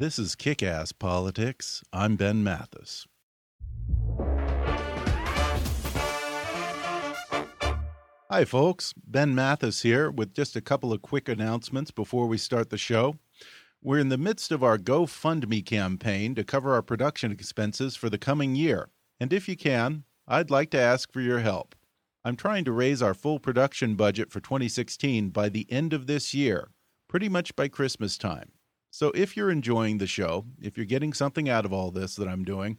This is Kick Ass Politics. I'm Ben Mathis. Hi, folks. Ben Mathis here with just a couple of quick announcements before we start the show. We're in the midst of our GoFundMe campaign to cover our production expenses for the coming year. And if you can, I'd like to ask for your help. I'm trying to raise our full production budget for 2016 by the end of this year, pretty much by Christmas time. So if you're enjoying the show, if you're getting something out of all this that I'm doing,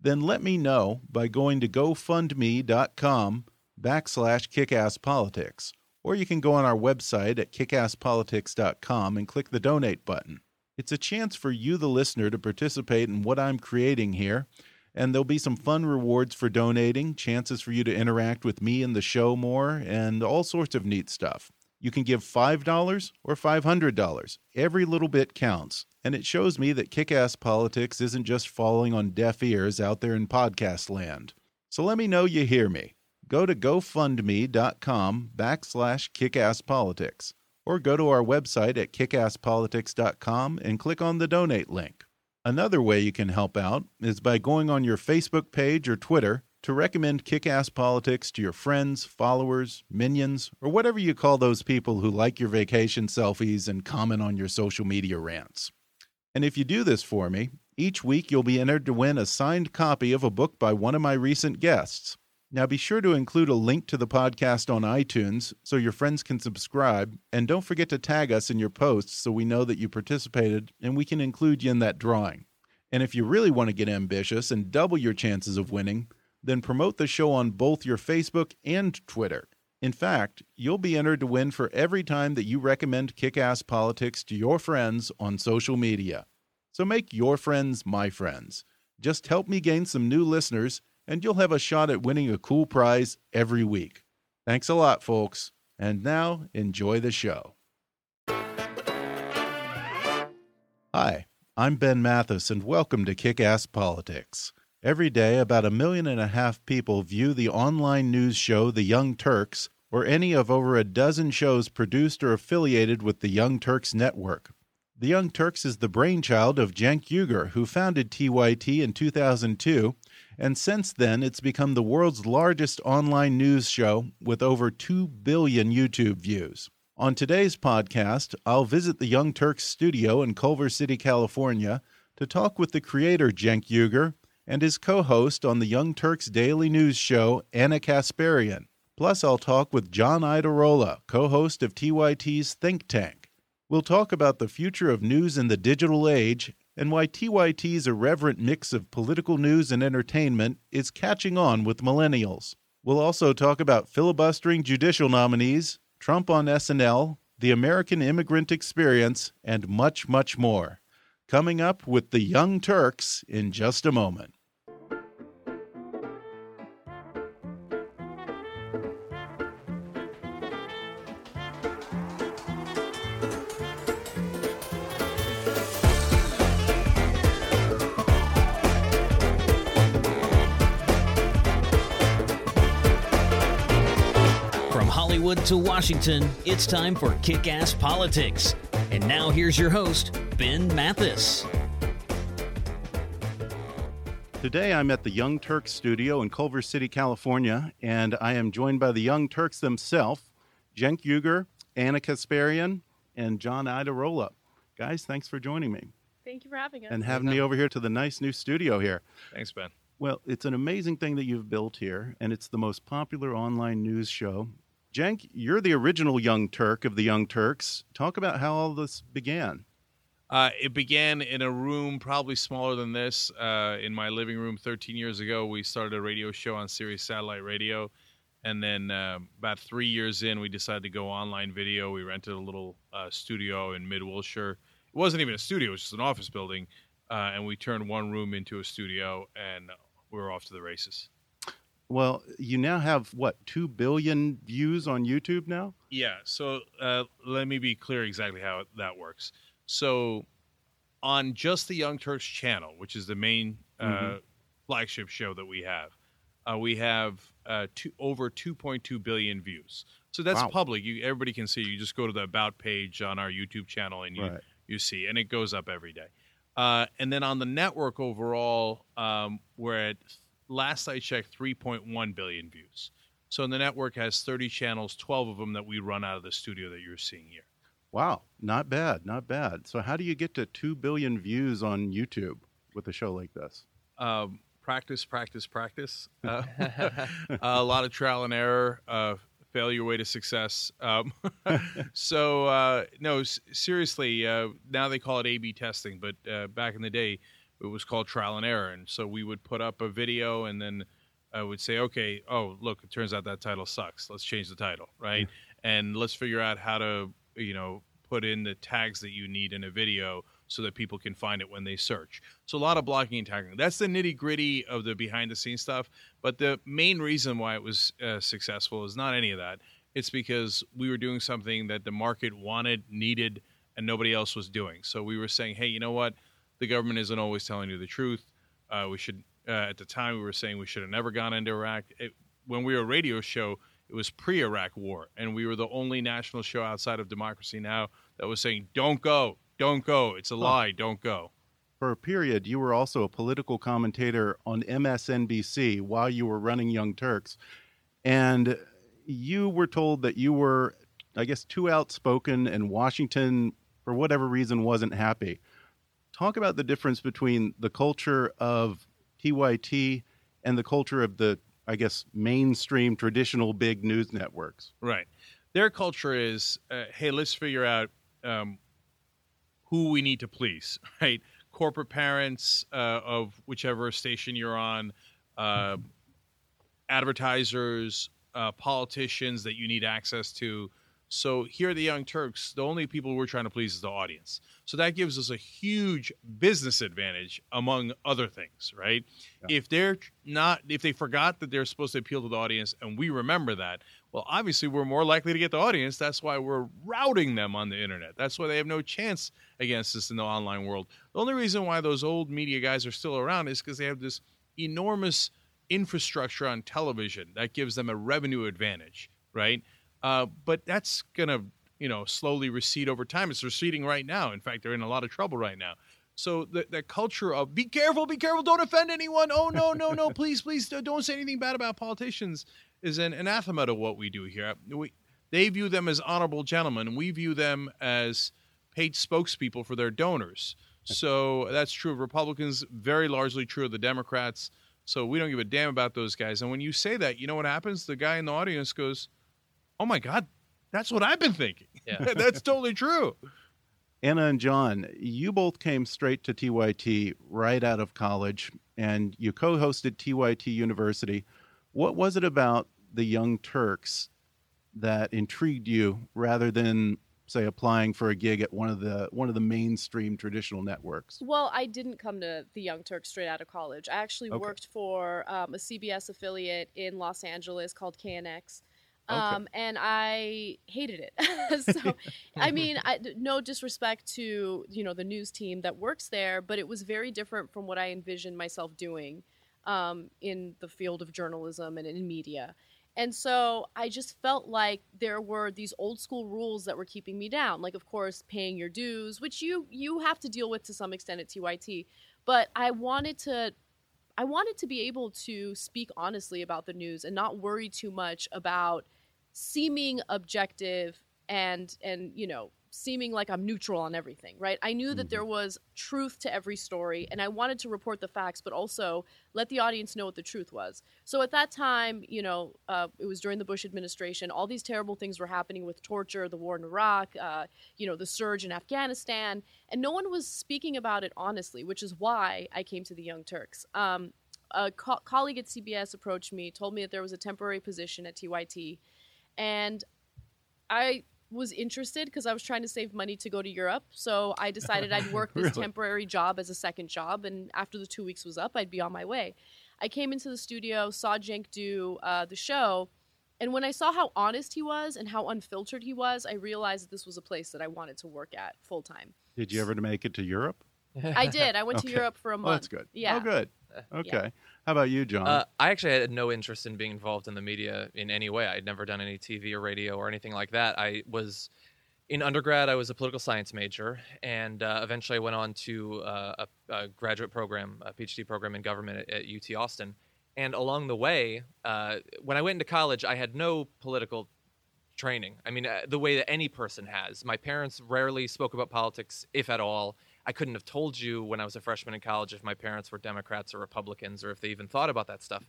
then let me know by going to gofundme.com backslash kickasspolitics. Or you can go on our website at kickasspolitics.com and click the donate button. It's a chance for you, the listener, to participate in what I'm creating here. And there'll be some fun rewards for donating, chances for you to interact with me and the show more, and all sorts of neat stuff. You can give $5 or $500. Every little bit counts. And it shows me that kick ass politics isn't just falling on deaf ears out there in podcast land. So let me know you hear me. Go to gofundme.com backslash kickasspolitics or go to our website at kickasspolitics.com and click on the donate link. Another way you can help out is by going on your Facebook page or Twitter to recommend kick ass politics to your friends, followers, minions, or whatever you call those people who like your vacation selfies and comment on your social media rants. And if you do this for me, each week you'll be entered to win a signed copy of a book by one of my recent guests. Now be sure to include a link to the podcast on iTunes so your friends can subscribe, and don't forget to tag us in your posts so we know that you participated and we can include you in that drawing. And if you really want to get ambitious and double your chances of winning, then promote the show on both your Facebook and Twitter. In fact, you'll be entered to win for every time that you recommend kick ass politics to your friends on social media. So make your friends my friends. Just help me gain some new listeners, and you'll have a shot at winning a cool prize every week. Thanks a lot, folks. And now, enjoy the show. Hi, I'm Ben Mathis, and welcome to Kick Ass Politics. Every day, about a million and a half people view the online news show The Young Turks or any of over a dozen shows produced or affiliated with the Young Turks network. The Young Turks is the brainchild of Cenk Uygur, who founded TYT in 2002, and since then it's become the world's largest online news show with over 2 billion YouTube views. On today's podcast, I'll visit the Young Turks studio in Culver City, California, to talk with the creator Cenk Uygur and his co host on the Young Turks Daily News Show, Ana Kasparian. Plus, I'll talk with John Iadarola, co host of TYT's Think Tank. We'll talk about the future of news in the digital age and why TYT's irreverent mix of political news and entertainment is catching on with millennials. We'll also talk about filibustering judicial nominees, Trump on SNL, the American immigrant experience, and much, much more coming up with the Young Turks in just a moment. To Washington, it's time for Kick Ass Politics. And now here's your host, Ben Mathis. Today I'm at the Young Turks studio in Culver City, California, and I am joined by the Young Turks themselves, Cenk Uygur Ana Kasparian, and John Iadarola. Guys, thanks for joining me Thank you for having us. and having me over here to the nice new studio here. Thanks, Ben. Well, it's an amazing thing that you've built here, and it's the most popular online news show. Cenk, you're the original Young Turk of the Young Turks. Talk about how all this began. Uh, it began in a room probably smaller than this. Uh, in my living room 13 years ago, we started a radio show on Sirius Satellite Radio. And then uh, about three years in, we decided to go online video. We rented a little uh, studio in Mid Wilshire. It wasn't even a studio, it was just an office building. Uh, and we turned one room into a studio, and we were off to the races. Well, you now have what, 2 billion views on YouTube now? Yeah. So uh, let me be clear exactly how that works. So on just the Young Turks channel, which is the main uh, Mhm. flagship show that we have, uh, we have uh, two, over 2.2 billion views. So that's Wow. public. You, everybody can see. You just go to the about page on our YouTube channel and you Right. you see, and it goes up every day. Uh, and then on the network overall, um, we're at last I checked, 3.1 billion views. So the network has 30 channels, 12 of them that we run out of the studio that you're seeing here. Wow, not bad, not bad. So, how do you get to 2 billion views on YouTube with a show like this? Um, practice, practice, practice. Uh, a lot of trial and error. Uh, fail your way to success. Um, so uh, no, s- seriously. Uh, now they call it A/B testing, but uh, back in the day, it was called trial and error. And so we would put up a video, and then I would say, okay, oh look, it turns out that title sucks. Let's change the title, right? And let's figure out how to, you know, put in the tags that you need in a video so that people can find it when they search. So a lot of blocking and tagging. That's the nitty gritty of the behind the scenes stuff. But the main reason why it was uh, successful is not any of that. It's because we were doing something that the market wanted, needed, and nobody else was doing. So we were saying, hey, you know what? The government isn't always telling you the truth. Uh, we should. Uh, at the time, we were saying we should have never gone into Iraq. It, when we were a radio show, it was pre-Iraq war, and we were the only national show outside of Democracy Now that was saying, "Don't go, don't go. It's a lie. Don't go." For a period, you were also a political commentator on MSNBC while you were running Young Turks. And you were told that you were, I guess, too outspoken, and Washington, for whatever reason, wasn't happy. Talk about the difference between the culture of TYT and the culture of the, I guess, mainstream traditional big news networks. Right. Their culture is, uh, hey, let's figure out um, who we need to please. Right. Corporate parents uh, of whichever station you're on, uh, advertisers, uh, politicians that you need access to. So here at the Young Turks, the only people we're trying to please is the audience. So that gives us a huge business advantage among other things, right? If they're not, if they forgot that they're supposed to appeal to the audience, and we remember that, well, obviously we're more likely to get the audience. That's why we're routing them on the internet. That's why they have no chance against us in the online world. The only reason why those old media guys are still around is because they have this enormous infrastructure on television that gives them a revenue advantage, right? Uh, but that's gonna, you know, slowly recede over time. It's receding right now. In fact, they're in a lot of trouble right now. So the the culture of be careful, be careful, don't offend anyone. Oh no, no, no, please, please don't say anything bad about politicians is an anathema to what we do here. We, they view them as honorable gentlemen. We view them as paid spokespeople for their donors. So that's true of Republicans, very largely true of the Democrats. So we don't give a damn about those guys. And when you say that, you know what happens? The guy in the audience goes, "Oh my God, that's what I've been thinking. Yeah. that's totally true." Ana and John, you both came straight to TYT right out of college, and you co hosted TYT University. What was it about the Young Turks that intrigued you rather than, say, applying for a gig at one of the one of the mainstream traditional networks? Well, I didn't come to the Young Turks straight out of college. I actually Okay. worked for um, a CBS affiliate in Los Angeles called KNX. Okay. Um, and I hated it. so, I mean, I, no disrespect to you know the news team that works there, but it was very different from what I envisioned myself doing um, in the field of journalism and in media. And so I just felt like there were these old school rules that were keeping me down. Like, of course, paying your dues, which you you have to deal with to some extent at TYT. But I wanted to I wanted to be able to speak honestly about the news and not worry too much about seeming objective and and you know seeming like I'm neutral on everything, right? I knew that Mm-hmm. there was truth to every story and I wanted to report the facts, but also let the audience know what the truth was. So at that time, you know, uh, it was during the Bush administration, all these terrible things were happening with torture, the war in Iraq, uh, you know, the surge in Afghanistan, and no one was speaking about it honestly, which is why I came to the Young Turks. Um, a co- colleague at CBS approached me, told me that there was a temporary position at TYT, and I was interested because I was trying to save money to go to Europe. So I decided I'd work this Really? temporary job as a second job, and after the two weeks was up, I'd be on my way. I came into the studio, saw Cenk do uh, the show, and when I saw how honest he was and how unfiltered he was, I realized that this was a place that I wanted to work at full time. Did you ever make it to Europe? I did. I went to Europe for a month. Oh, that's good. Yeah. Oh, good. Okay. How about you, John? Uh, I actually had no interest in being involved in the media in any way. I'd never done any TV or radio or anything like that. I was in undergrad. I was a political science major, and uh, eventually I went on to uh, a, a graduate program, a PhD program in government at, at UT Austin. And along the way, uh, when I went into college, I had no political training. I mean, uh, the way that any person has. My parents rarely spoke about politics, if at all. I couldn't have told you when I was a freshman in college if my parents were Democrats or Republicans or if they even thought about that stuff.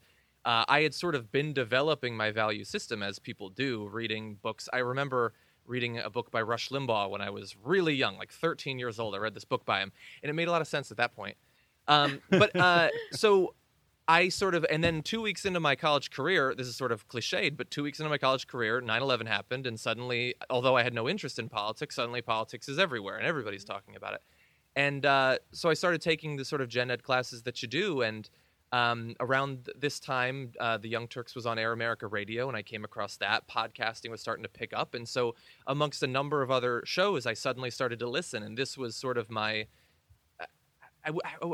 Uh, I had sort of been developing my value system as people do, reading books. I remember reading a book by Rush Limbaugh when I was really young, like 13 years old. I read this book by him, and it made a lot of sense at that point. Um, but uh, so I sort of, and then two weeks into my college career, this is sort of cliched, but two weeks into my college career, 9 11 happened. And suddenly, although I had no interest in politics, suddenly politics is everywhere and everybody's talking about it. And uh, so I started taking the sort of gen ed classes that you do. And um, around this time, uh, the Young Turks was on Air America Radio, and I came across that. Podcasting was starting to pick up. And so, amongst a number of other shows, I suddenly started to listen. And this was sort of my. I, I, I,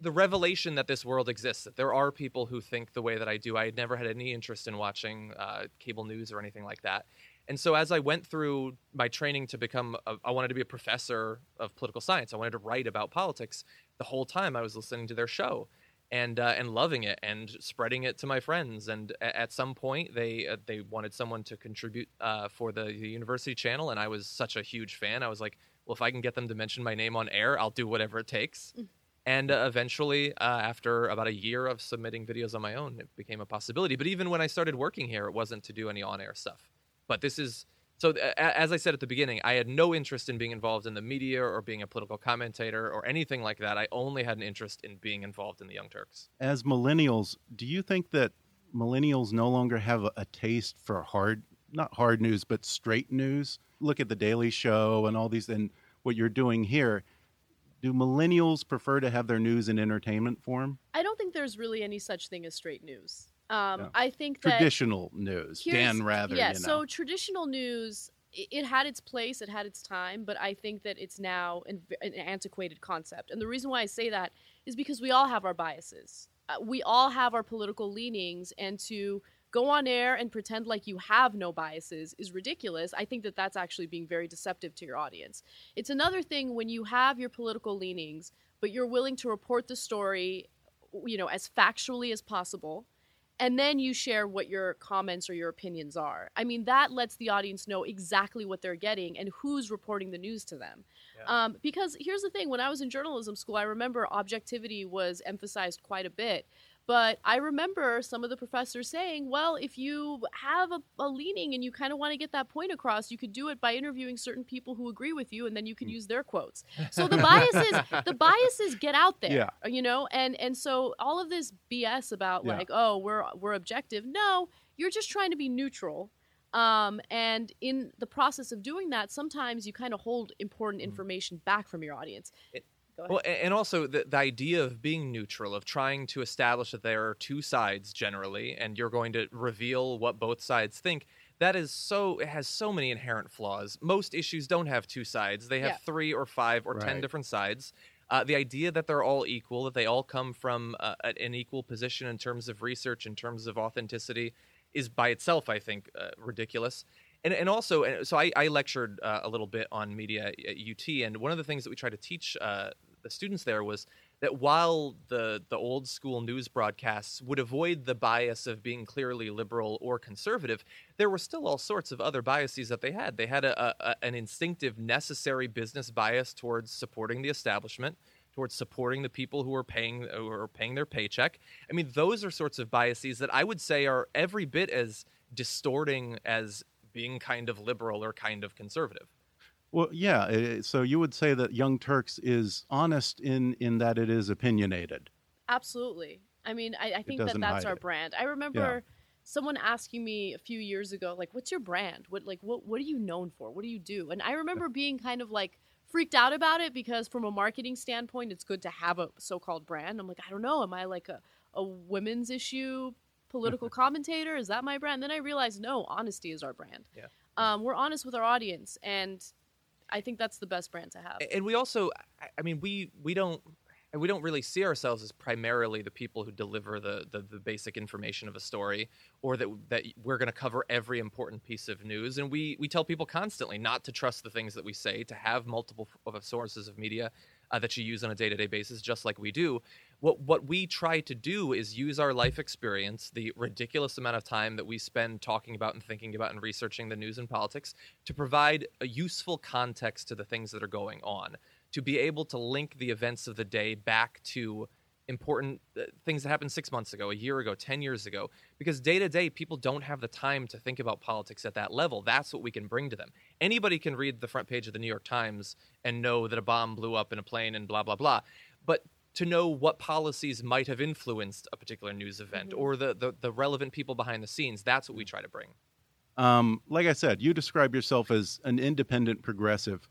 the revelation that this world exists, that there are people who think the way that I do. I had never had any interest in watching uh, cable news or anything like that. And so as I went through my training to become, a, I wanted to be a professor of political science. I wanted to write about politics. The whole time I was listening to their show and uh, and loving it and spreading it to my friends. And a- at some point, they uh, they wanted someone to contribute uh, for the, the university channel, and I was such a huge fan. I was like, well, if I can get them to mention my name on air, I'll do whatever it takes. And uh, eventually, uh, after about a year of submitting videos on my own, it became a possibility. But even when I started working here, it wasn't to do any on-air stuff. But this is so. uh, As I said at the beginning, I had no interest in being involved in the media or being a political commentator or anything like that. I only had an interest in being involved in the Young Turks. As millennials, do you think that millennials no longer have a, a taste for hard, not hard news, but straight news? Look at the Daily Show and all these, and what you're doing here. Do millennials prefer to have their news in entertainment form? I don't think there's really any such thing as straight news. Um, No. I think that Traditional news, Dan Rather. Yeah, you know. so traditional news, it had its place, it had its time, but I think that it's now an, an antiquated concept. And the reason why I say that is because we all have our biases. Uh, we all have our political leanings, and to go on air and pretend like you have no biases is ridiculous. I think that that's actually being very deceptive to your audience. It's another thing when you have your political leanings, but you're willing to report the story, you know, as factually as possible and then you share what your comments or your opinions are. I mean, that lets the audience know exactly what they're getting and who's reporting the news to them. Um, because here's the thing when I was in journalism school, I remember objectivity was emphasized quite a bit. But I remember some of the professors saying, well, if you have a, a leaning and you kind of want to get that point across, you could do it by interviewing certain people who agree with you, and then you can mm. use their quotes. So the biases, the biases get out there, Yeah. Uh, you know, and and so all of this BS about Yeah. like, oh, we're we're objective. No, you're just trying to be neutral. Um, and in the process of doing that, sometimes you kind of hold important mm. information back from your audience. It- Go ahead. Well, and also the, the idea of being neutral, of trying to establish that there are two sides generally, and you're going to reveal what both sides think. That is so. It has so many inherent flaws. Most issues don't have two sides; they have Yeah. three or five or ten different sides. Uh, the idea that they're all equal, that they all come from uh, an equal position in terms of research, in terms of authenticity, is by itself, I think, uh, ridiculous. And, and also, and so I, I lectured uh, a little bit on media at UT, and one of the things that we try to teach uh, the students there was that while the the old school news broadcasts would avoid the bias of being clearly liberal or conservative, there were still all sorts of other biases that they had. They had a, a, an instinctive, necessary business bias towards supporting the establishment, towards supporting the people who are paying who are paying their paycheck. I mean, those are sorts of biases that I would say are every bit as distorting as being kind of liberal or kind of conservative. Well, yeah. So you would say that Young Turks is honest in in that it is opinionated. Absolutely. I mean, I, I think that that's our it. brand. I remember someone asking me a few years ago, like, "What's your brand? What like what what are you known for? What do you do?" And I remember being kind of like freaked out about it because from a marketing standpoint, it's good to have a so-called brand. I'm like, I don't know, am I like a a women's issue political commentator? Is that my brand? Then I realized, no, honesty is our brand. Yeah. Um, we're honest with our audience, and I think that's the best brand to have. and we also I- mean we we don't and we don't really see ourselves as primarily the people who deliver the, the, the basic information of a story or that that we're going to cover every important piece of news and we we tell people constantly not to trust the things that we say to have multiple sources of media uh, that you use on a day-to-day basis just like we do. What what we try to do is use our life experience the ridiculous amount of time that we spend talking about and thinking about and researching the news and politics to provide a useful context to the things that are going on to be able to link the events of the day back to important uh, things that happened six months ago, a year ago, 10 years ago. Because day to day, people don't have the time to think about politics at that level. That's what we can bring to them. Anybody can read the front page of the New York Times and know that a bomb blew up in a plane and blah, blah, blah. But to know what policies might have influenced a particular news event or the, the, the relevant people behind the scenes, that's what we try to bring. Um, like I said, you describe yourself as an independent progressive.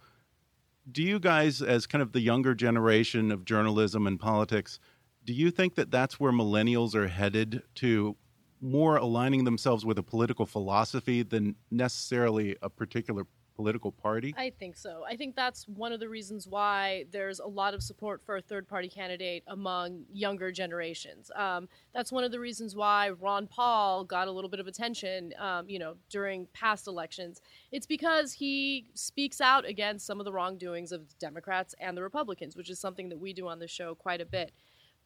Do you guys, as kind of the younger generation of journalism and politics, do you think that that's where millennials are headed to more aligning themselves with a political philosophy than necessarily a particular political party? I think so. I think that's one of the reasons why there's a lot of support for a third party candidate among younger generations. Um, that's one of the reasons why Ron Paul got a little bit of attention, um, you know, during past elections. It's because he speaks out against some of the wrongdoings of Democrats and the Republicans, which is something that we do on the show quite a bit.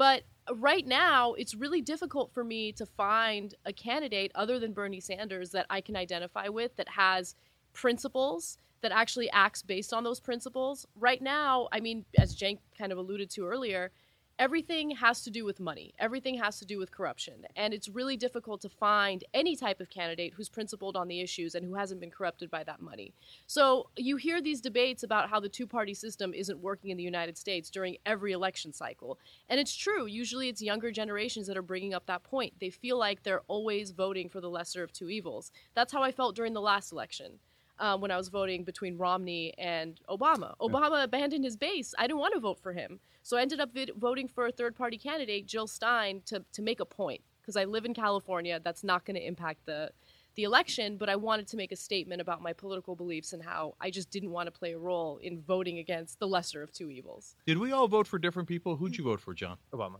But right now, it's really difficult for me to find a candidate other than Bernie Sanders that I can identify with that has principles that actually acts based on those principles. Right now, I mean, as Cenk kind of alluded to earlier, everything has to do with money. Everything has to do with corruption. And it's really difficult to find any type of candidate who's principled on the issues and who hasn't been corrupted by that money. So you hear these debates about how the two party system isn't working in the United States during every election cycle. And it's true. Usually it's younger generations that are bringing up that point. They feel like they're always voting for the lesser of two evils. That's how I felt during the last election um, when I was voting between Romney and Obama. Obama abandoned his base. I didn't want to vote for him. So I ended up vid- voting for a third party candidate, Jill Stein, to, to make a point. Because I live in California, that's not going to impact the, the election, but I wanted to make a statement about my political beliefs and how I just didn't want to play a role in voting against the lesser of two evils. Did we all vote for different people? Who'd mm. you vote for, John? Obama.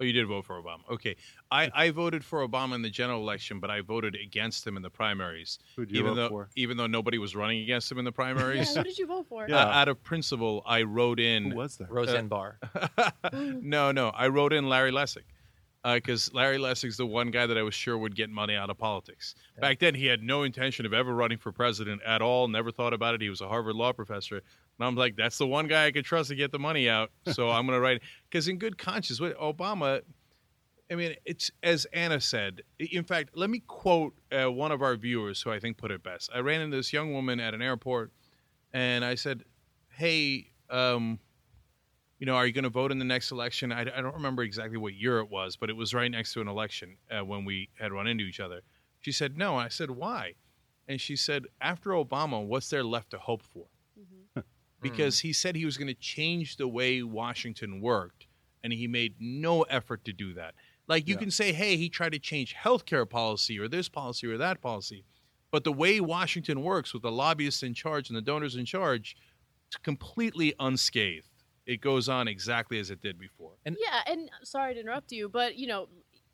Oh, you did vote for Obama. Okay. I, I voted for Obama in the general election, but I voted against him in the primaries. Who'd you even vote though, for? Even though nobody was running against him in the Yeah, primaries. who did you vote for? Uh, Yeah. out of principle, I wrote in. Who was that? Roseanne Barr. no, no. I wrote in Larry Lessig because Larry Lessig's the one guy that I was sure would get money out of politics. Back then, he had no intention of ever running for president at all. Never thought about it. He was a Harvard law professor, and I'm like, that's the one guy I could trust to get the money out. So I'm going to write because in good conscience, with Obama. I mean, it's as Ana said. In fact, let me quote uh, one of our viewers who I think put it best. I ran into this young woman at an airport, and I said, "Hey, um, you know, are you going to vote in the next election?" I, I don't remember exactly what year it was, but it was right next to an election uh, when we had run into each other. She said, "No." And I said, "Why?" And she said, "After Obama, what's there left to hope for?" because hmm. he said he was going to change the way Washington worked, and he made no effort to do that. Like you Yeah. can say, hey, he tried to change healthcare policy or this policy or that policy, but the way Washington works with the lobbyists in charge and the donors in charge, it's completely unscathed. It goes on exactly as it did before. And yeah, and sorry to interrupt you, but you know,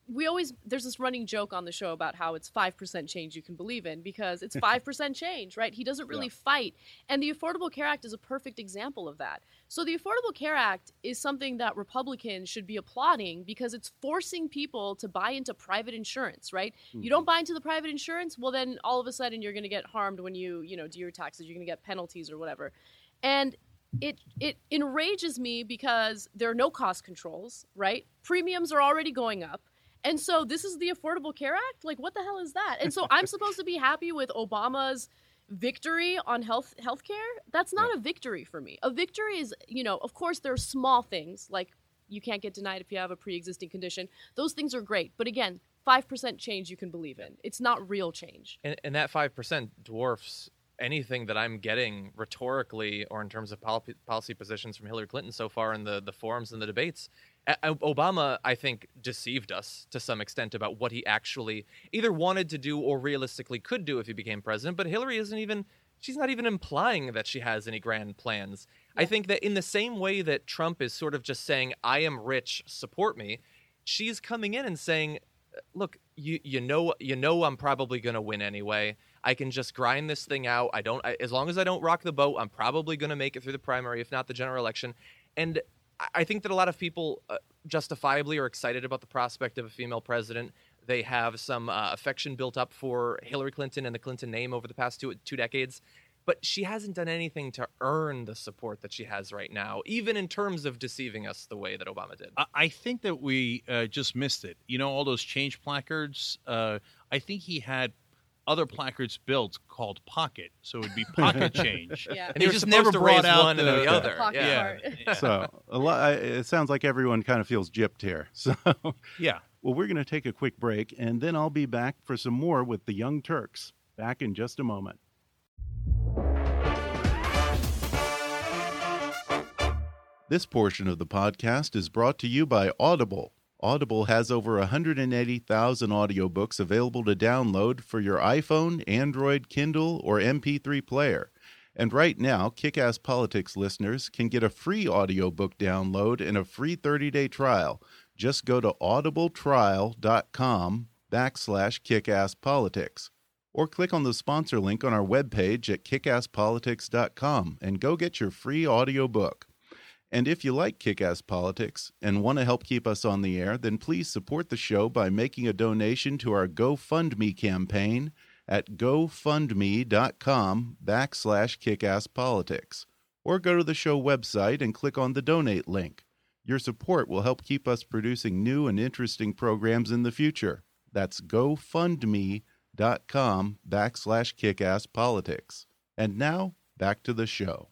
we always there's this running joke on the show about how it's 5% change you can believe in because it's 5% change right? He doesn't really yeah. fight. And the affordable care act is a perfect example of that. So the affordable care act is something that republicans should be applauding because it's forcing people to buy into private insurance right? Mm-hmm. you don't buy into the private insurance? Well then all of a sudden you're going to get harmed when you you know do your taxes. You're going to get penalties or whatever. And it it enrages me because there are no cost controls right? Premiums are already going up and so this is the Affordable Care Act? Like what the hell is that? And so I'm supposed to be happy with Obama's victory on health healthcare? That's not yeah. a victory for me. A victory is, you know, of course there are small things like you can't get denied if you have a pre-existing condition. Those things are great. But again, 5% change you can believe in. It's not real change. And, and that 5% dwarfs anything that I'm getting rhetorically or in terms of policy positions from Hillary Clinton so far in the, the forums and the debates. Obama, I think, deceived us to some extent about what he actually either wanted to do or realistically could do if he became president. But Hillary isn't even, she's not even implying that she has any grand plans. Yeah. I think that in the same way that Trump is sort of just saying, I am rich, support me, she's coming in and saying, uh, look, you, you know, you know, I'm probably going to win anyway. I can just grind this thing out. I don't, I, as long as I don't rock the boat, I'm probably going to make it through the primary, if not the general election. And I think that a lot of people uh, justifiably are excited about the prospect of a female president. They have some uh, affection built up for Hillary Clinton and the Clinton name over the past two two decades, but she hasn't done anything to earn the support that she has right now, even in terms of deceiving us the way that Obama did. I think that we uh, just missed it. You know, all those change placards. Uh, I think he had other placards built called Pocket, so it would be pocket change. yeah. And he just never brought out one the, and the other. Pocket yeah. yeah. So a lot. It sounds like everyone kind of feels gypped here. So yeah. Well, we're going to take a quick break, and then I'll be back for some more with the Young Turks. Back in just a moment. This portion of the podcast is brought to you by Audible. Audible has over 180,000 audiobooks available to download for your iPhone, Android, Kindle, or MP3 player. And right now, Kickass Politics listeners can get a free audiobook download and a free 30-day trial. Just go to audibletrial.com backslash kickasspolitics. Or click on the sponsor link on our webpage at kickasspolitics.com and go get your free audiobook. And if you like kick ass politics and want to help keep us on the air, then please support the show by making a donation to our GoFundMe campaign at gofundme.com backslash kickasspolitics. Or go to the show website and click on the donate link. Your support will help keep us producing new and interesting programs in the future. That's gofundme.com backslash kickasspolitics. And now, back to the show.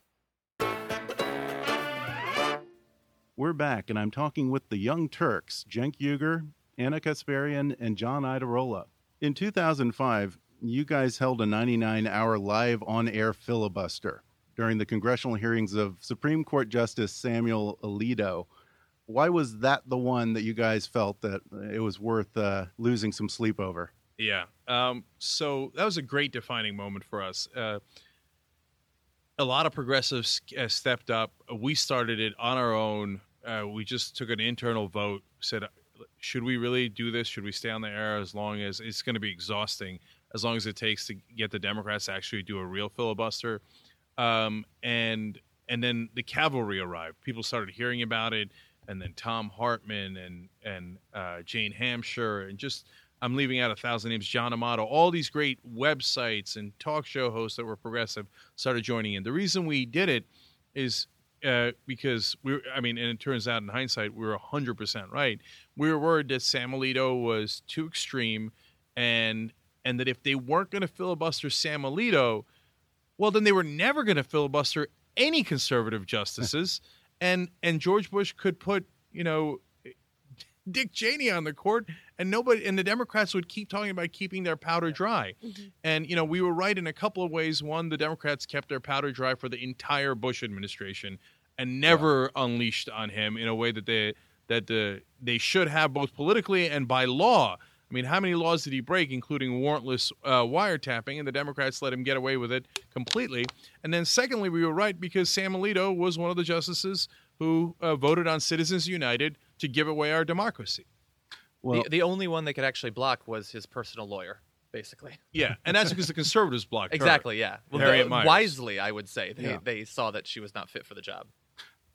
We're back, and I'm talking with the Young Turks, Cenk Uygur, Ana Kasparian, and John Iadarola. In 2005, you guys held a 99 hour live on air filibuster during the congressional hearings of Supreme Court Justice Samuel Alito. Why was that the one that you guys felt that it was worth uh, losing some sleep over? Yeah. Um, so that was a great defining moment for us. Uh, a lot of progressives uh, stepped up. We started it on our own. Uh, we just took an internal vote. Said, should we really do this? Should we stay on the air as long as it's going to be exhausting? As long as it takes to get the Democrats to actually do a real filibuster, um, and and then the cavalry arrived. People started hearing about it, and then Thom Hartmann and and uh, Jane Hamsher and just I'm leaving out a thousand names. John Amato, all these great websites and talk show hosts that were progressive started joining in. The reason we did it is uh, because we, I mean, and it turns out in hindsight we were hundred percent right. We were worried that Sam Alito was too extreme, and and that if they weren't going to filibuster Sam Alito, well, then they were never going to filibuster any conservative justices, and and George Bush could put you know Dick Cheney on the court, and nobody and the Democrats would keep talking about keeping their powder dry. Mm-hmm. And you know, we were right in a couple of ways. One, the Democrats kept their powder dry for the entire Bush administration and never yeah. unleashed on him in a way that they that the they should have both politically and by law. I mean, how many laws did he break, including warrantless uh, wiretapping? And the Democrats let him get away with it completely. And then, secondly, we were right because Sam Alito was one of the justices who uh, voted on Citizens United to give away our democracy. Well, the, the only one they could actually block was his personal lawyer, basically. Yeah, and that's because the conservatives blocked her. Exactly. Yeah. Well, Harriet the- Miers. wisely, I would say they Yeah. they saw that she was not fit for the job.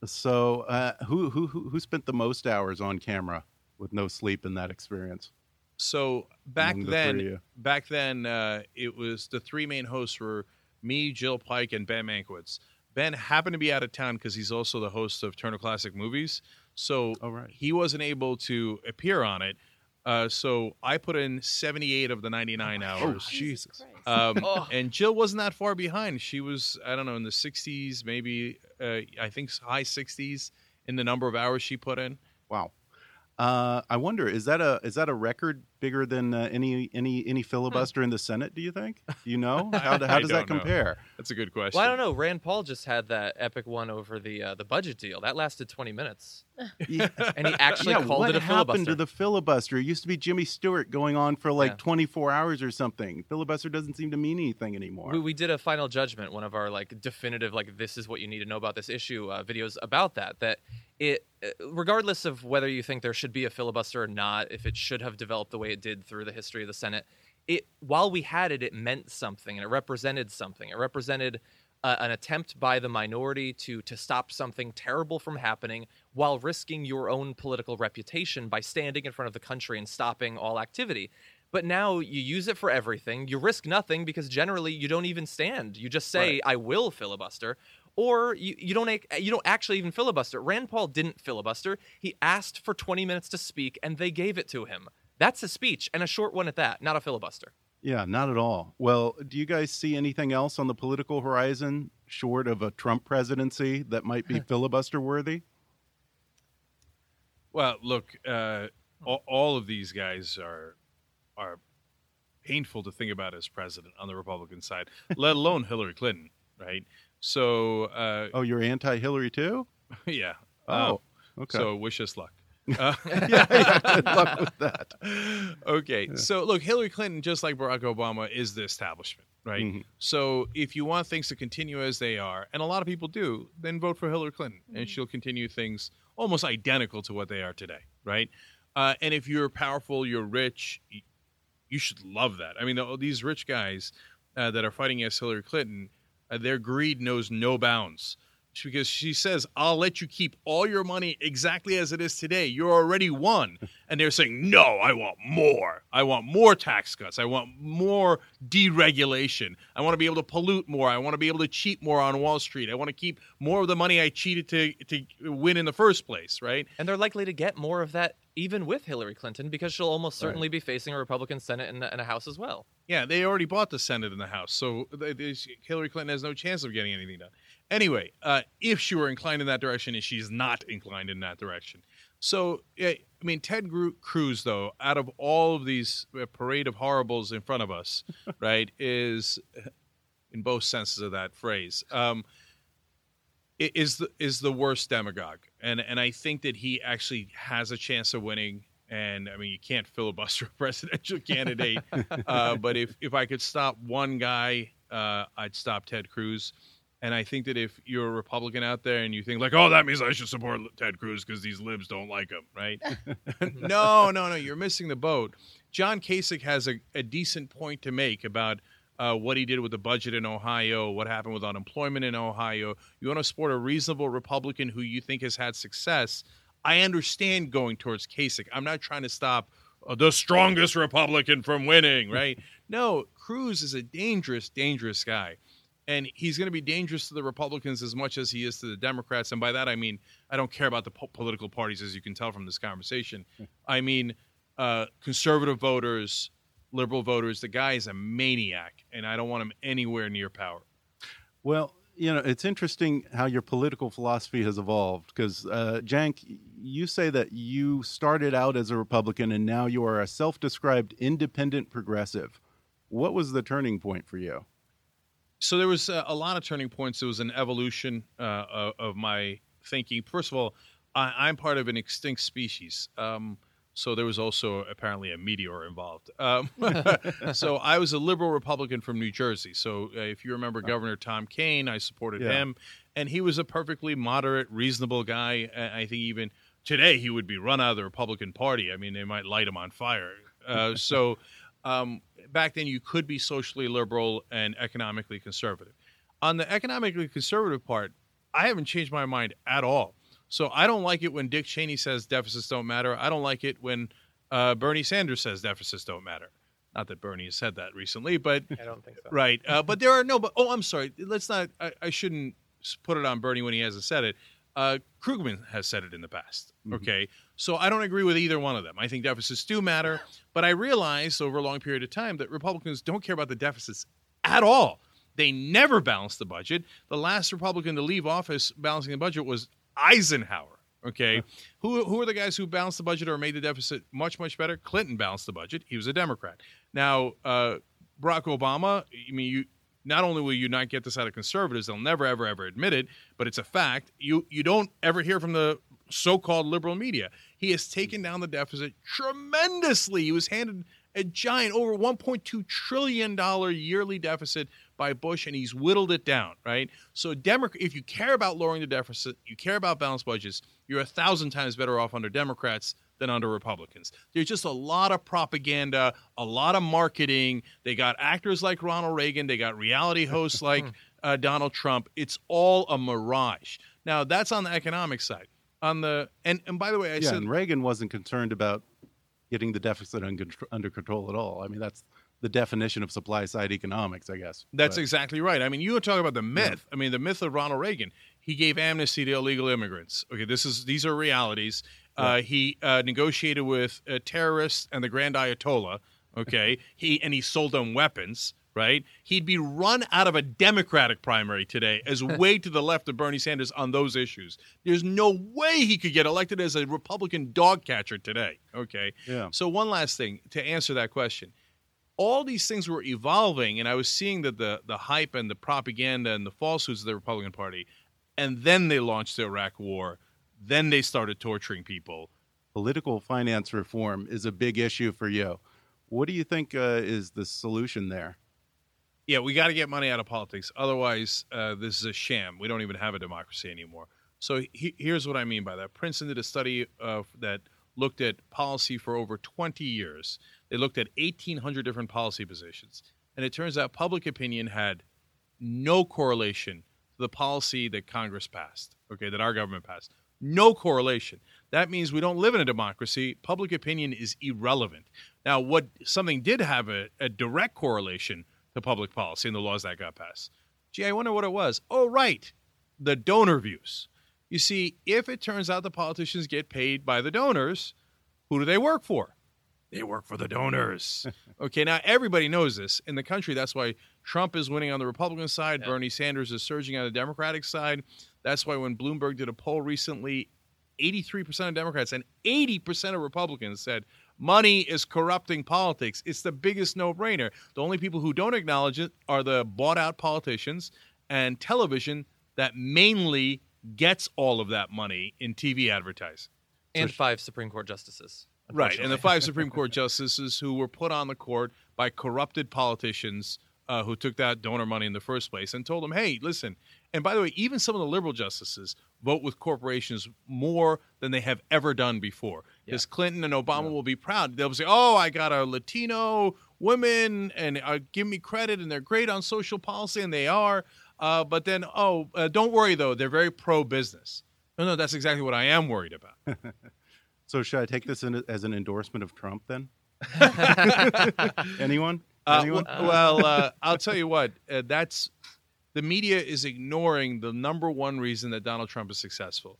so uh, who who who who spent the most hours on camera with no sleep in that experience? So back Among the three of then, you. back then, uh, it was the three main hosts were me, Jill Pike, and Ben Mankiewicz. Ben happened to be out of town because he's also the host of Turner Classic Movies, so Oh, right. he wasn't able to appear on it. Uh, so I put in 78 of the 99 hours. Jesus. Um, Oh. And Jill wasn't that far behind. She was, I don't know, in the 60s, maybe, uh, I think high 60s in the number of hours she put in. Wow. Uh, I wonder is that a is that a record bigger than uh, any any any filibuster in the Senate? Do you think? Do you know how, how I does that don't know. compare? That's a good question. Well, I don't know. Rand Paul just had that epic one over the uh, the budget deal that lasted 20 minutes, Yeah, and he actually yeah, called what it a filibuster. What happened to the filibuster? It used to be Jimmy Stewart going on for like Yeah. 24 hours or something. Filibuster doesn't seem to mean anything anymore. we, we did a final judgment, one of our like definitive, like this is what you need to know about this issue uh, videos about that. That it, uh, regardless of whether you think there should be a filibuster or not, if it should have developed the way it did through the history of the Senate, it while we had it, it meant something and it represented something. It represented uh, an attempt by the minority to to stop something terrible from happening while risking your own political reputation by standing in front of the country and stopping all activity. But now you use it for everything. You risk nothing because generally you don't even stand. You just say, Right. "I will filibuster," or you, you don't you don't actually even filibuster. Rand Paul didn't filibuster. He asked for 20 minutes to speak, and they gave it to him. That's a speech and a short one at that, not a filibuster. Yeah, not at all. Well, do you guys see anything else on the political horizon short of a Trump presidency that might be filibuster worthy? Well, look, uh, all, all of these guys are are painful to think about as president on the Republican side, let alone Hillary Clinton, right? So, uh, Oh, you're anti-Hillary too? yeah. Oh, Uh, okay. So, wish us luck. Uh, yeah, yeah, good luck with that. okay. So, look, Hillary Clinton, just like Barack Obama, is the establishment, right? Mhm. So, if you want things to continue as they are, and a lot of people do, then vote for Hillary Clinton, and she'll continue things almost identical to what they are today, right? Uh, and if you're powerful, you're rich, you should love that. I mean, the, these rich guys uh, that are fighting against Hillary Clinton, uh, their greed knows no bounds. Because she says, I'll let you keep all your money exactly as it is today. You're already won. And they're saying, No, I want more. I want more tax cuts. I want more deregulation. I want to be able to pollute more. I want to be able to cheat more on Wall Street. I want to keep more of the money I cheated to, to win in the first place, right? And they're likely to get more of that even with Hillary Clinton because she'll almost Right. certainly be facing a Republican Senate and, a- and a House as well. Yeah, they already bought the Senate and the House, so Hillary Clinton has no chance of getting anything done. Anyway, uh, if she were inclined in that direction, and she's not inclined in that direction, so yeah, I mean, Ted Cruz, though, out of all of these uh, parade of horribles in front of us, right, is in both senses of that phrase, um, is the is the worst demagogue, and and I think that he actually has a chance of winning. And I mean, you can't filibuster a presidential candidate, uh, but if if I could stop one guy, uh, I'd stop Ted Cruz. And I think that if you're a Republican out there and you think like, oh, that means I should support Ted Cruz because these libs don't like him, right? no, no, no, you're missing the boat. John Kasich has a, a decent point to make about uh, what he did with the budget in Ohio, what happened with unemployment in Ohio. You want to support a reasonable Republican who you think has had success. I understand going towards Kasich. I'm not trying to stop uh, the strongest Republican from winning, right? no, Cruz is a dangerous, dangerous guy. And he's going to be dangerous to the Republicans as much as he is to the Democrats. And by that, I mean, I don't care about the po- political parties, as you can tell from this conversation. I mean, uh, conservative voters, liberal voters. The guy is a maniac, and I don't want him anywhere near power. Well, you know, it's interesting how your political philosophy has evolved because, uh, Cenk, you say that you started out as a Republican and now you are a self described independent progressive. What was the turning point for you? So there was uh, a lot of turning points. There was an evolution uh, of, of my thinking. First of all, I, I'm part of an extinct species. Um, so there was also apparently a meteor involved. Um, so I was a liberal Republican from New Jersey. So uh, if you remember Governor Tom Kean, I supported Yeah. him, and he was a perfectly moderate, reasonable guy. Uh, I think even today he would be run out of the Republican Party. I mean, they might light him on fire. Uh, so um, back then, you could be socially liberal and economically conservative. On the economically conservative part, I haven't changed my mind at all. So I don't like it when Dick Cheney says deficits don't matter. I don't like it when uh, Bernie Sanders says deficits don't matter. Not that Bernie has said that recently, but I don't think so. right. Uh, but there are no. But oh, I'm sorry. Let's not. I, I shouldn't put it on Bernie when he hasn't said it. Uh, Krugman has said it in the past. Okay, so I don't agree with either one of them. I think deficits do matter, but I realized over a long period of time that Republicans don't care about the deficits at all. They never balanced the budget. The last Republican to leave office balancing the budget was Eisenhower. Okay, who who are the guys who balanced the budget or made the deficit much much better? Clinton balanced the budget. He was a Democrat. Now uh, Barack Obama. I mean, you not only will you not get this out of conservatives, they'll never ever ever admit it, but it's a fact. You you don't ever hear from the so-called liberal media. He has taken down the deficit tremendously. He was handed a giant over 1.2 trillion dollar yearly deficit by Bush and he's whittled it down, right? So Democrat if you care about lowering the deficit, you care about balanced budgets, you're a thousand times better off under Democrats than under Republicans. There's just a lot of propaganda, a lot of marketing. They got actors like Ronald Reagan, they got reality hosts like uh, Donald Trump. It's all a mirage. Now that's on the economic side. On the and and by the way, I yeah, said and Reagan wasn't concerned about getting the deficit under, under control at all. I mean, that's the definition of supply side economics, I guess. That's But- exactly right. I mean, you were talking about the myth. I mean, the myth of Ronald Reagan. He gave amnesty to illegal immigrants. Okay, this is these are realities. Uh, he uh, negotiated with uh, terrorists and the Grand Ayatollah. Okay, he and he sold them weapons. Right, he'd be run out of a Democratic primary today as way to the left of Bernie Sanders on those issues. There's no way he could get elected as a Republican dog catcher today. Okay, Yeah. So one last thing to answer that question all these things were evolving, and I was seeing that the the hype and the propaganda and the falsehoods of the Republican Party, and then they launched the Iraq War. Then they started torturing people. Political finance reform is a big issue for you. What do you think uh, is the solution there? Yeah, we got to get money out of politics. Otherwise, uh, this is a sham. We don't even have a democracy anymore. So he, here's what I mean by that. Princeton did a study uh, that looked at policy for over 20 years. They looked at 1,800 different policy positions, and it turns out public opinion had no correlation to the policy that Congress passed. Okay, that our government passed. No correlation. That means we don't live in a democracy. Public opinion is irrelevant. Now, what something did have a, a direct correlation to public policy and the laws that got passed. Gee, I wonder what it was. Oh, right, the donor views. You see, if it turns out the politicians get paid by the donors, who do they work for? They work for the donors. okay, now everybody knows this in the country. That's why Trump is winning on the Republican side. Bernie Sanders is surging on the Democratic side. That's why when Bloomberg did a poll recently, 83% of Democrats and 80% of Republicans said money is corrupting politics. It's the biggest no brainer. The only people who don't acknowledge it are the bought out politicians and television that mainly gets all of that money in TV advertising. and five Supreme Court justices. Right, and the five Supreme Court justices who were put on the court by corrupted politicians uh, who took that donor money in the first place and told them, "Hey, listen." And by the way, even some of the liberal justices vote with corporations more than they have ever done before. Because Clinton and Obama will be proud. They'll say, "Oh, I got a Latino women, and uh, give me credit, and they're great on social policy, and they are." Uh, but then, oh, uh, don't worry though, they're very pro-business. No, no, that's exactly what I am worried about. So should I take this in, as an endorsement of Trump then? Anyone? Uh, Anyone? well, uh, I'll tell you what. Uh, that's the media is ignoring the number one reason that Donald Trump is successful.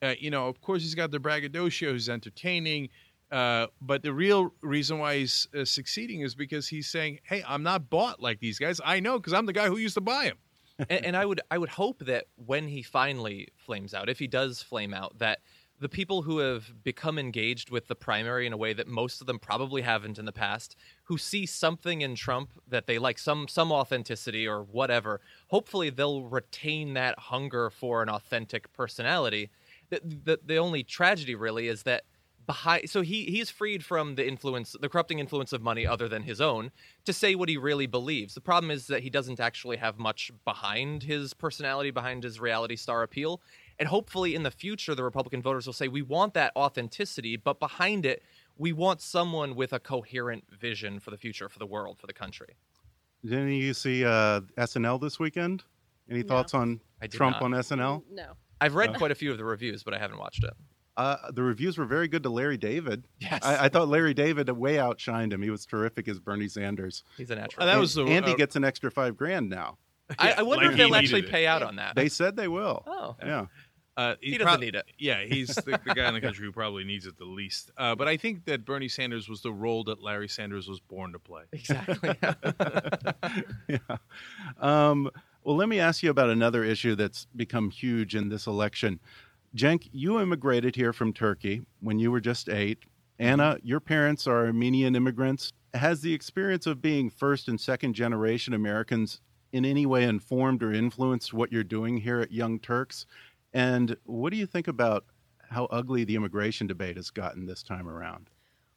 Uh, you know, of course, he's got the braggadocio. He's entertaining. Uh, but the real reason why he's uh, succeeding is because he's saying, "Hey, I'm not bought like these guys. I know because I'm the guy who used to buy him." and, and I would I would hope that when he finally flames out, if he does flame out, that the people who have become engaged with the primary in a way that most of them probably haven't in the past, who see something in Trump that they like, some some authenticity or whatever, hopefully they'll retain that hunger for an authentic personality. The, the, the only tragedy really is that behind so he he's freed from the influence the corrupting influence of money other than his own to say what he really believes the problem is that he doesn't actually have much behind his personality behind his reality star appeal And hopefully in the future, the Republican voters will say, we want that authenticity, but behind it, we want someone with a coherent vision for the future, for the world, for the country. Did any of you see uh, SNL this weekend? Any No. thoughts on Trump not. on SNL? No. I've read Uh. quite a few of the reviews, but I haven't watched it. Uh, the reviews were very good to Larry David. Yes. I, I thought Larry David way outshined him. He was terrific as Bernie Sanders. He's a natural. Uh, that was the Andy uh, gets an extra five grand now. I, I wonder like if they'll actually it. pay out on that. They said they will. oh. Yeah. Uh, He he's doesn't prob- need it. Yeah, he's the, the guy in the country who probably needs it the least. Uh, but I think that Bernie Sanders was the role that Larry Sanders was born to play. Exactly. yeah. Um, well, let me ask you about another issue that's become huge in this election. Cenk, you immigrated here from Turkey when you were just eight. Ana, your parents are Armenian immigrants. Has the experience of being first and second generation Americans in any way informed or influenced what you're doing here at Young Turks? And what do you think about how ugly the immigration debate has gotten this time around?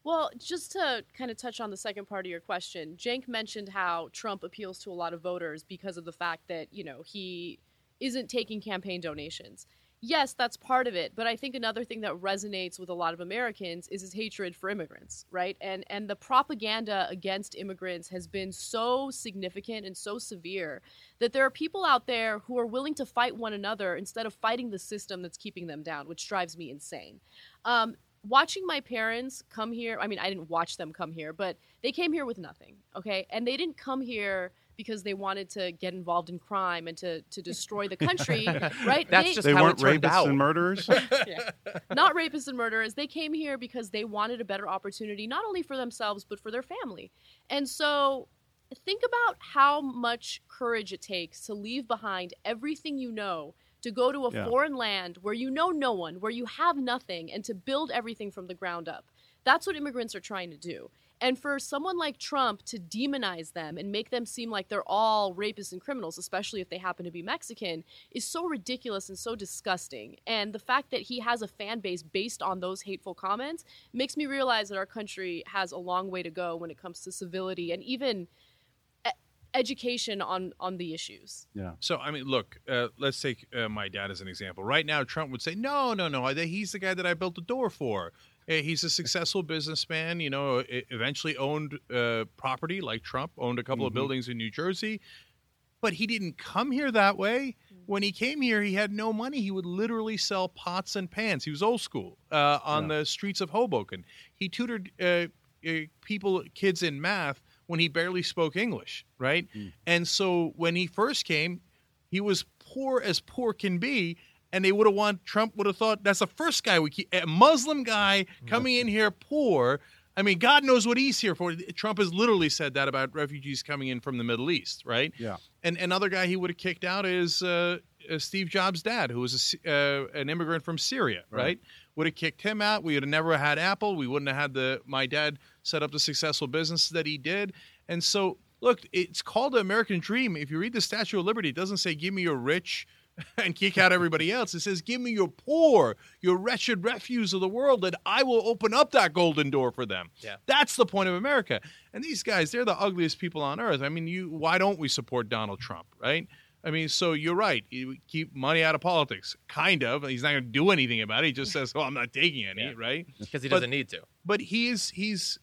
Well, just to kind of touch on the second part of your question, Cenk mentioned how Trump appeals to a lot of voters because of the fact that, you know, he isn't taking campaign donations. Yes, that's part of it, but I think another thing that resonates with a lot of Americans is his hatred for immigrants, right? And and the propaganda against immigrants has been so significant and so severe that there are people out there who are willing to fight one another instead of fighting the system that's keeping them down, which drives me insane. Um, watching my parents come here i mean i didn't watch them come here but they came here with nothing okay and they didn't come here because they wanted to get involved in crime and to, to destroy the country right That's they, just they how weren't it turned rapists out. and murderers? not rapists and murderers they came here because they wanted a better opportunity not only for themselves but for their family and so think about how much courage it takes to leave behind everything you know to go to a Yeah. foreign land where you know no one, where you have nothing, and to build everything from the ground up. That's what immigrants are trying to do. And for someone like Trump to demonize them and make them seem like they're all rapists and criminals, especially if they happen to be Mexican, is so ridiculous and so disgusting. And the fact that he has a fan base based on those hateful comments makes me realize that our country has a long way to go when it comes to civility and even e- education on on the issues. yeah. So I mean, look, uh, let's take uh, my dad as an example. Right now, Trump would say, "No, no, no. He's the guy that I built the door for. Uh, He's a successful businessman. You know, eventually owned uh, property like Trump owned a couple of buildings in New Jersey, but he didn't come here that way. When he came here, he had no money. He would literally sell pots and pans. He was old school uh, on the streets of Hoboken. He tutored uh, people, kids in math when he barely spoke English, right? And so when he first came, he was poor as poor can be. And they would have want Trump would have thought that's the first guy we keep a Muslim guy coming in here poor. I mean, God knows what he's here for. Trump has literally said that about refugees coming in from the Middle East, right? Yeah. And another guy he would have kicked out is uh, uh, Steve Jobs' dad, who was a uh, an immigrant from Syria, right? Right. Would have kicked him out. We would have never had Apple. We wouldn't have had the my dad set up the successful business that he did. And so, look, it's called the American Dream. If you read the Statue of Liberty, it doesn't say "Give me your rich." and kick out everybody else. It says, Give me your poor, your wretched refuse of the world, and I will open up that golden door for them. Yeah. That's the point of America. And these guys, they're the ugliest people on earth. I mean, you why don't we support Donald Trump, right? I mean, so you're right. You keep money out of politics, kind of. He's not going to do anything about it. He just says, "Oh, I'm not taking any," Yeah. right? because he doesn't need to. But he's he's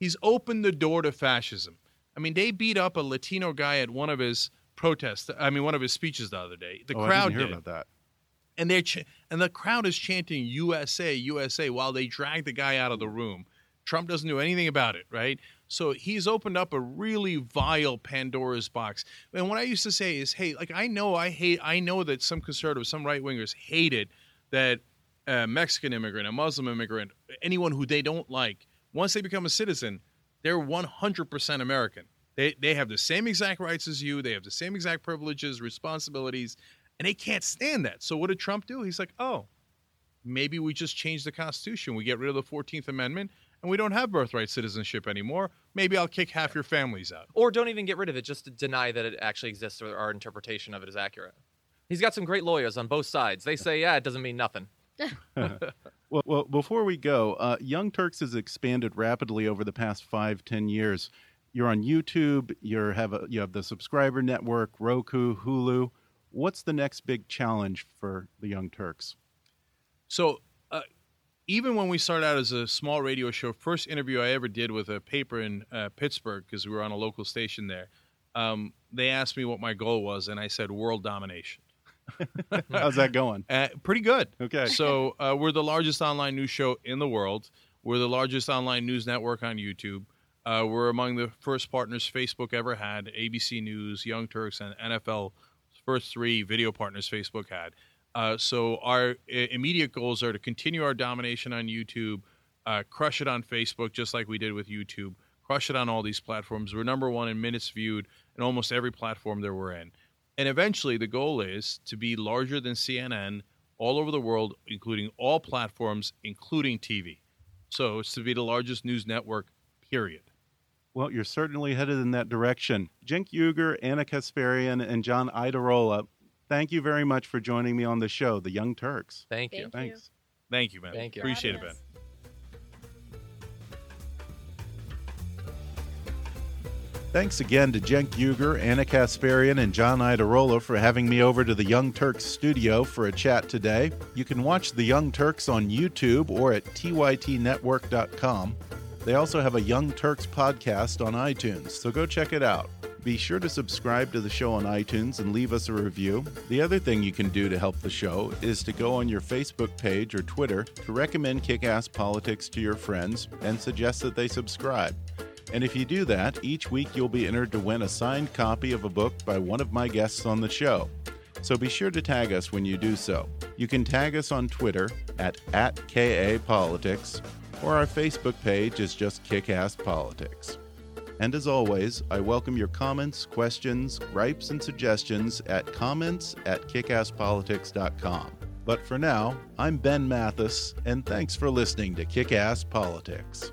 he's opened the door to fascism. I mean, they beat up a Latino guy at one of his protests. I mean, one of his speeches the other day. The oh, crowd hear did about that. and they're ch- and the crowd is chanting USA USA while they drag the guy out of the room. Trump doesn't do anything about it, right? So he's opened up a really vile Pandora's box. And what I used to say is, hey, like I know I hate I know that some conservatives, some right wingers hated that a Mexican immigrant, a Muslim immigrant, anyone who they don't like, once they become a citizen, they're 100% American. They, they have the same exact rights as you. They have the same exact privileges, responsibilities, and they can't stand that. So what did Trump do? He's like, oh, maybe we just change the Constitution. We get rid of the 14th Amendment, and we don't have birthright citizenship anymore. Maybe I'll kick half your families out. Or don't even get rid of it, just to deny that it actually exists or our interpretation of it is accurate. He's got some great lawyers on both sides. They say, yeah, it doesn't mean nothing. Well, well, before we go, uh, Young Turks has expanded rapidly over the past five, ten years. You're on YouTube. You have a, you have the subscriber network, Roku, Hulu. What's the next big challenge for the Young Turks? So, uh, even when we started out as a small radio show, first interview I ever did with a paper in uh, Pittsburgh because we were on a local station there. Um, they asked me what my goal was, and I said world domination. How's that going? Uh, pretty good. Okay. So uh, we're the largest online news show in the world. We're the largest online news network on YouTube. Uh, we're among the first partners Facebook ever had. ABC News, Young Turks, and NFL first three video partners Facebook had. Uh, so our immediate goals are to continue our domination on YouTube, uh, crush it on Facebook, just like we did with YouTube, crush it on all these platforms. We're number one in minutes viewed in almost every platform that we're in. And eventually, the goal is to be larger than CNN all over the world, including all platforms, including TV. So it's to be the largest news network, period. Well, you're certainly headed in that direction. Cenk Uygur, Ana Kasparian, and John Iadarola, thank you very much for joining me on the show, The Young Turks. Thank you. Thank you. Thanks. Thank you, Ben. Thank you. Appreciate it, Ben. Thanks again to Cenk Uygur, Ana Kasparian, and John Iadarola for having me over to the Young Turks studio for a chat today. You can watch the Young Turks on YouTube or at tytnetwork.com. They also have a Young Turks podcast on iTunes, so go check it out. Be sure to subscribe to the show on iTunes and leave us a review. The other thing you can do to help the show is to go on your Facebook page or Twitter to recommend Kick Ass Politics to your friends and suggest that they subscribe. And if you do that, each week you'll be entered to win a signed copy of a book by one of my guests on the show. So be sure to tag us when you do so. You can tag us on Twitter at, at KAPolitics, or our Facebook page is just Kickass Politics. And as always, I welcome your comments, questions, gripes, and suggestions at comments at kickasspolitics.com. But for now, I'm Ben Mathis, and thanks for listening to Kickass Politics.